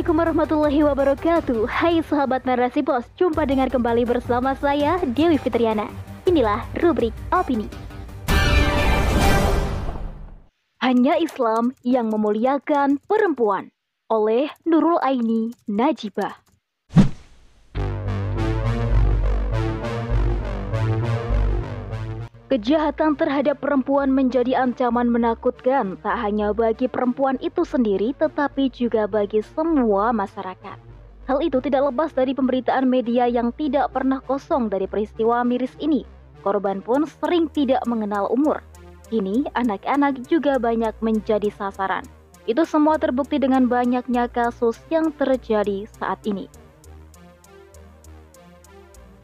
Assalamualaikum warahmatullahi wabarakatuh. Hai sahabat narasi pos Jumpa dengan kembali bersama saya Dewi Fitriana. Inilah rubrik opini. Hanya Islam yang memuliakan perempuan. Oleh Nurul Aini Najibah Kejahatan terhadap perempuan menjadi ancaman menakutkan tak hanya bagi perempuan itu sendiri tetapi juga bagi semua masyarakat. Hal itu tidak lepas dari pemberitaan media yang tidak pernah kosong dari peristiwa miris ini. Korban pun sering tidak mengenal umur. Kini anak-anak juga banyak menjadi sasaran. Itu semua terbukti dengan banyaknya kasus yang terjadi saat ini.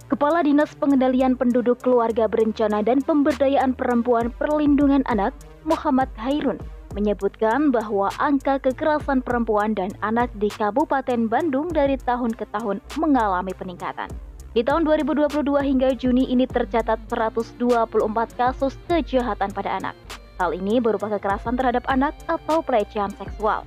Kepala Dinas Pengendalian Penduduk Keluarga Berencana dan Pemberdayaan Perempuan Perlindungan Anak, Muhammad Hairun, menyebutkan bahwa angka kekerasan perempuan dan anak di Kabupaten Bandung dari tahun ke tahun mengalami peningkatan. Di tahun 2022 hingga Juni ini tercatat 124 kasus kejahatan pada anak. Hal ini berupa kekerasan terhadap anak atau pelecehan seksual.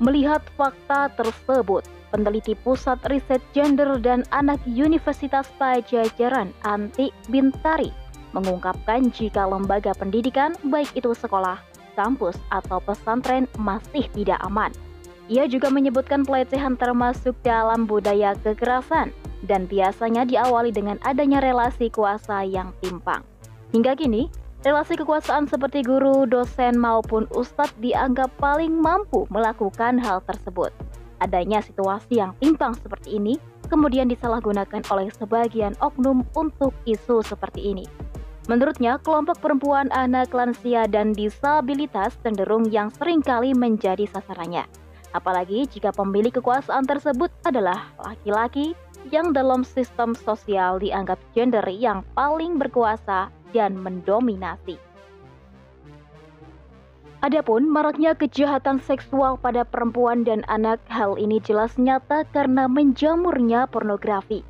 Melihat fakta tersebut, peneliti Pusat Riset Gender dan Anak Universitas Pajajaran Anti Bintari mengungkapkan jika lembaga pendidikan baik itu sekolah, kampus, atau pesantren masih tidak aman. Ia juga menyebutkan pelecehan termasuk dalam budaya kekerasan dan biasanya diawali dengan adanya relasi kuasa yang timpang. Hingga kini, relasi kekuasaan seperti guru, dosen, maupun ustadz dianggap paling mampu melakukan hal tersebut. Adanya situasi yang timpang seperti ini kemudian disalahgunakan oleh sebagian oknum untuk isu seperti ini. Menurutnya, kelompok perempuan, anak, lansia, dan disabilitas cenderung yang sering kali menjadi sasarannya. Apalagi jika pemilik kekuasaan tersebut adalah laki-laki yang dalam sistem sosial dianggap gender yang paling berkuasa dan mendominasi. Adapun maraknya kejahatan seksual pada perempuan dan anak, hal ini jelas nyata karena menjamurnya pornografi.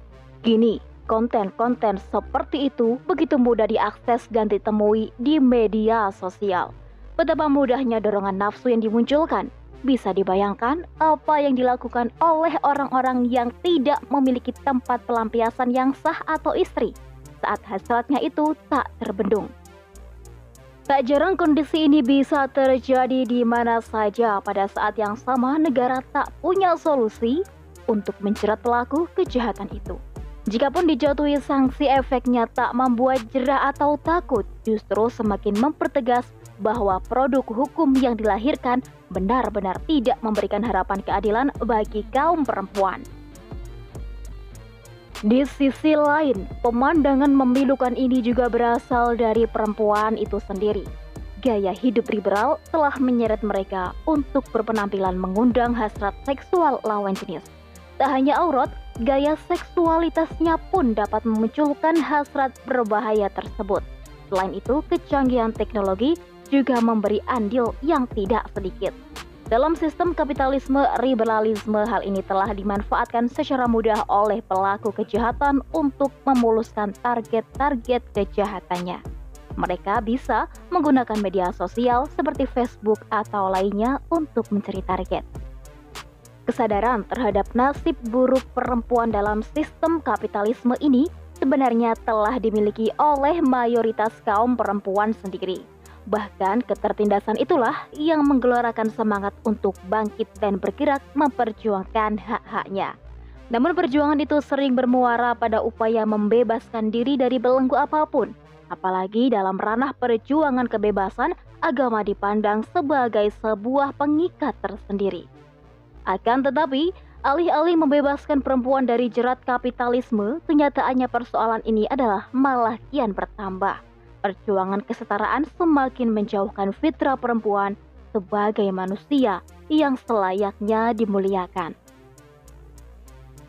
Kini, konten-konten seperti itu begitu mudah diakses dan ditemui di media sosial. Betapa mudahnya dorongan nafsu yang dimunculkan. Bisa dibayangkan apa yang dilakukan oleh orang-orang yang tidak memiliki tempat pelampiasan yang sah atau istri saat hasratnya itu tak terbendung. Tak jarang kondisi ini bisa terjadi di mana saja pada saat yang sama negara tak punya solusi untuk menjerat pelaku kejahatan itu. Jikapun dijatuhi sanksi efeknya tak membuat jerah atau takut, justru semakin mempertegas bahwa produk hukum yang dilahirkan benar-benar tidak memberikan harapan keadilan bagi kaum perempuan. Di sisi lain, pemandangan memilukan ini juga berasal dari perempuan itu sendiri. Gaya hidup liberal telah menyeret mereka untuk berpenampilan mengundang hasrat seksual lawan jenis. Tak hanya aurat, gaya seksualitasnya pun dapat memunculkan hasrat berbahaya tersebut. Selain itu, kecanggihan teknologi juga memberi andil yang tidak sedikit. Dalam sistem kapitalisme liberalisme, hal ini telah dimanfaatkan secara mudah oleh pelaku kejahatan untuk memuluskan target-target kejahatannya. Mereka bisa menggunakan media sosial seperti Facebook atau lainnya untuk mencari target. Kesadaran terhadap nasib buruk perempuan dalam sistem kapitalisme ini sebenarnya telah dimiliki oleh mayoritas kaum perempuan sendiri Bahkan ketertindasan itulah yang menggelorakan semangat untuk bangkit dan bergerak memperjuangkan hak-haknya. Namun perjuangan itu sering bermuara pada upaya membebaskan diri dari belenggu apa pun. Apalagi dalam ranah perjuangan kebebasan, agama dipandang sebagai sebuah pengikat tersendiri. Akan tetapi, alih-alih membebaskan perempuan dari jerat kapitalisme, kenyataannya persoalan ini adalah malah kian bertambah perjuangan kesetaraan semakin menjauhkan fitrah perempuan sebagai manusia yang selayaknya dimuliakan.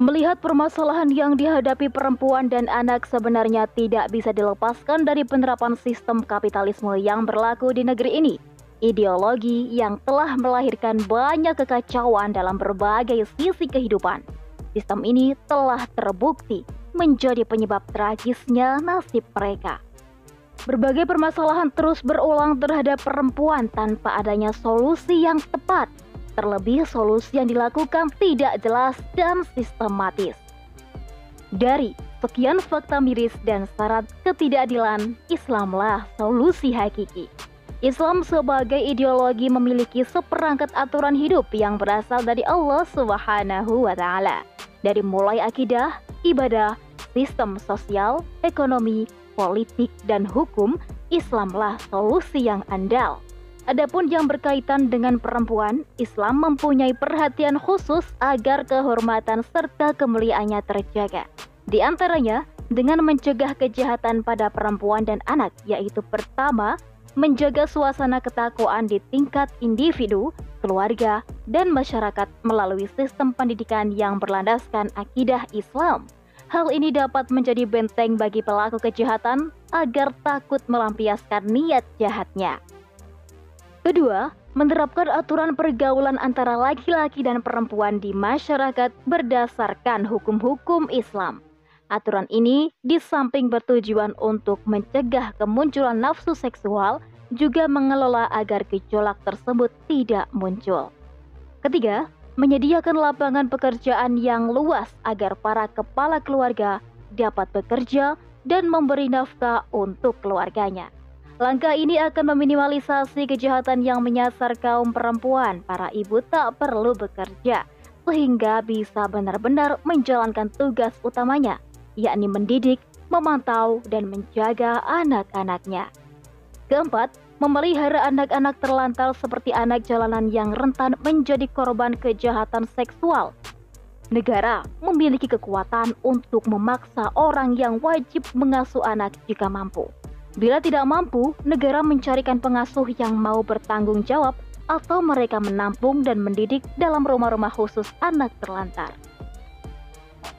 Melihat permasalahan yang dihadapi perempuan dan anak sebenarnya tidak bisa dilepaskan dari penerapan sistem kapitalisme yang berlaku di negeri ini. Ideologi yang telah melahirkan banyak kekacauan dalam berbagai sisi kehidupan. Sistem ini telah terbukti menjadi penyebab tragisnya nasib mereka. Berbagai permasalahan terus berulang terhadap perempuan tanpa adanya solusi yang tepat. Terlebih solusi yang dilakukan tidak jelas dan sistematis. Dari sekian fakta miris dan syarat ketidakadilan, Islamlah solusi hakiki. Islam sebagai ideologi memiliki seperangkat aturan hidup yang berasal dari Allah Subhanahu wa taala. Dari mulai akidah, ibadah, sistem sosial, ekonomi, politik, dan hukum, Islamlah solusi yang andal. Adapun yang berkaitan dengan perempuan, Islam mempunyai perhatian khusus agar kehormatan serta kemuliaannya terjaga. Di antaranya, dengan mencegah kejahatan pada perempuan dan anak, yaitu pertama, menjaga suasana ketakwaan di tingkat individu, keluarga, dan masyarakat melalui sistem pendidikan yang berlandaskan akidah Islam. Hal ini dapat menjadi benteng bagi pelaku kejahatan agar takut melampiaskan niat jahatnya. Kedua, menerapkan aturan pergaulan antara laki-laki dan perempuan di masyarakat berdasarkan hukum-hukum Islam. Aturan ini di samping bertujuan untuk mencegah kemunculan nafsu seksual, juga mengelola agar gejolak tersebut tidak muncul. Ketiga, menyediakan lapangan pekerjaan yang luas agar para kepala keluarga dapat bekerja dan memberi nafkah untuk keluarganya. Langkah ini akan meminimalisasi kejahatan yang menyasar kaum perempuan. Para ibu tak perlu bekerja, sehingga bisa benar-benar menjalankan tugas utamanya, yakni mendidik, memantau, dan menjaga anak-anaknya. Keempat, memelihara anak-anak terlantar seperti anak jalanan yang rentan menjadi korban kejahatan seksual. Negara memiliki kekuatan untuk memaksa orang yang wajib mengasuh anak jika mampu. Bila tidak mampu, negara mencarikan pengasuh yang mau bertanggung jawab atau mereka menampung dan mendidik dalam rumah-rumah khusus anak terlantar.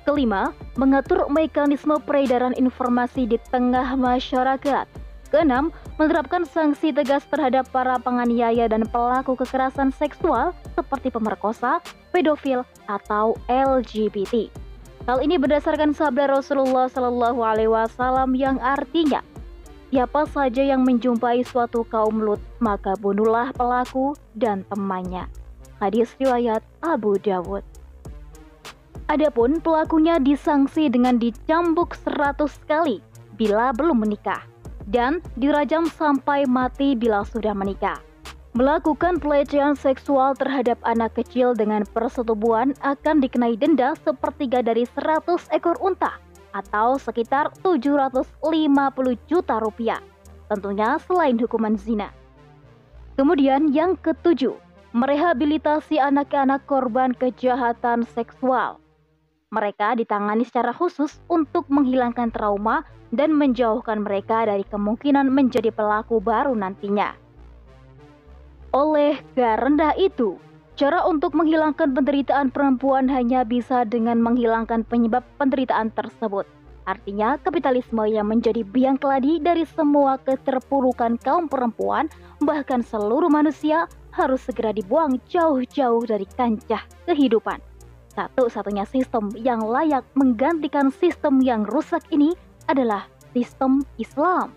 Kelima, mengatur mekanisme peredaran informasi di tengah masyarakat. Keenam, menerapkan sanksi tegas terhadap para penganiaya dan pelaku kekerasan seksual seperti pemerkosa, pedofil, atau LGBT. Hal ini berdasarkan sabda Rasulullah Shallallahu Alaihi Wasallam yang artinya, siapa saja yang menjumpai suatu kaum Lut, maka bunuhlah pelaku dan temannya. Hadis riwayat Abu Dawud. Adapun pelakunya disanksi dengan dicambuk 100 kali bila belum menikah dan dirajam sampai mati bila sudah menikah. Melakukan pelecehan seksual terhadap anak kecil dengan persetubuhan akan dikenai denda sepertiga dari 100 ekor unta atau sekitar 750 juta rupiah. Tentunya selain hukuman zina. Kemudian yang ketujuh, merehabilitasi anak-anak korban kejahatan seksual. Mereka ditangani secara khusus untuk menghilangkan trauma dan menjauhkan mereka dari kemungkinan menjadi pelaku baru nantinya. Oleh karena itu, cara untuk menghilangkan penderitaan perempuan hanya bisa dengan menghilangkan penyebab penderitaan tersebut. Artinya, kapitalisme yang menjadi biang keladi dari semua keterpurukan kaum perempuan, bahkan seluruh manusia, harus segera dibuang jauh-jauh dari kancah kehidupan. Satu-satunya sistem yang layak menggantikan sistem yang rusak ini adalah sistem Islam.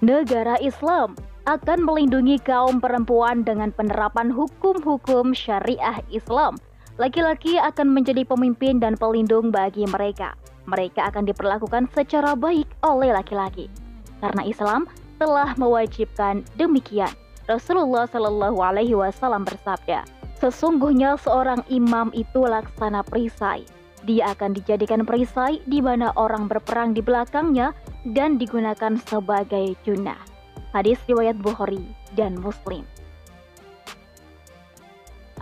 Negara Islam akan melindungi kaum perempuan dengan penerapan hukum-hukum syariah Islam. Laki-laki akan menjadi pemimpin dan pelindung bagi mereka. Mereka akan diperlakukan secara baik oleh laki-laki. Karena Islam telah mewajibkan demikian. Rasulullah Shallallahu Alaihi Wasallam bersabda, Sesungguhnya seorang imam itu laksana perisai. Dia akan dijadikan perisai di mana orang berperang di belakangnya dan digunakan sebagai junah. Hadis riwayat Bukhari dan Muslim.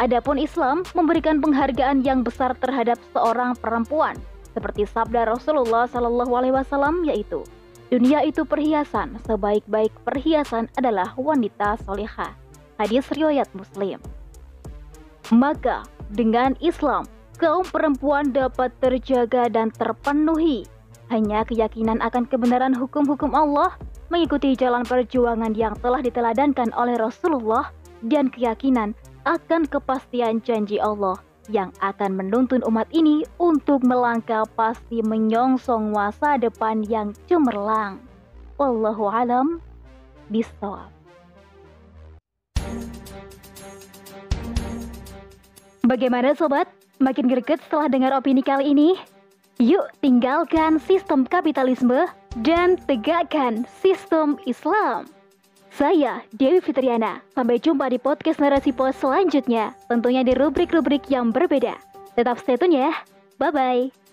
Adapun Islam memberikan penghargaan yang besar terhadap seorang perempuan, seperti sabda Rasulullah Shallallahu Alaihi Wasallam yaitu, dunia itu perhiasan, sebaik-baik perhiasan adalah wanita soleha. Hadis riwayat Muslim. Maka dengan Islam, kaum perempuan dapat terjaga dan terpenuhi. Hanya keyakinan akan kebenaran hukum-hukum Allah, mengikuti jalan perjuangan yang telah diteladankan oleh Rasulullah, dan keyakinan akan kepastian janji Allah yang akan menuntun umat ini untuk melangkah pasti menyongsong masa depan yang cemerlang. Wallahu alam bisawab. Bagaimana sobat? Makin greget setelah dengar opini kali ini? Yuk tinggalkan sistem kapitalisme dan tegakkan sistem Islam. Saya Dewi Fitriana. Sampai jumpa di podcast Narasi Pos selanjutnya. Tentunya di rubrik-rubrik yang berbeda. Tetap stay tune ya. Bye-bye.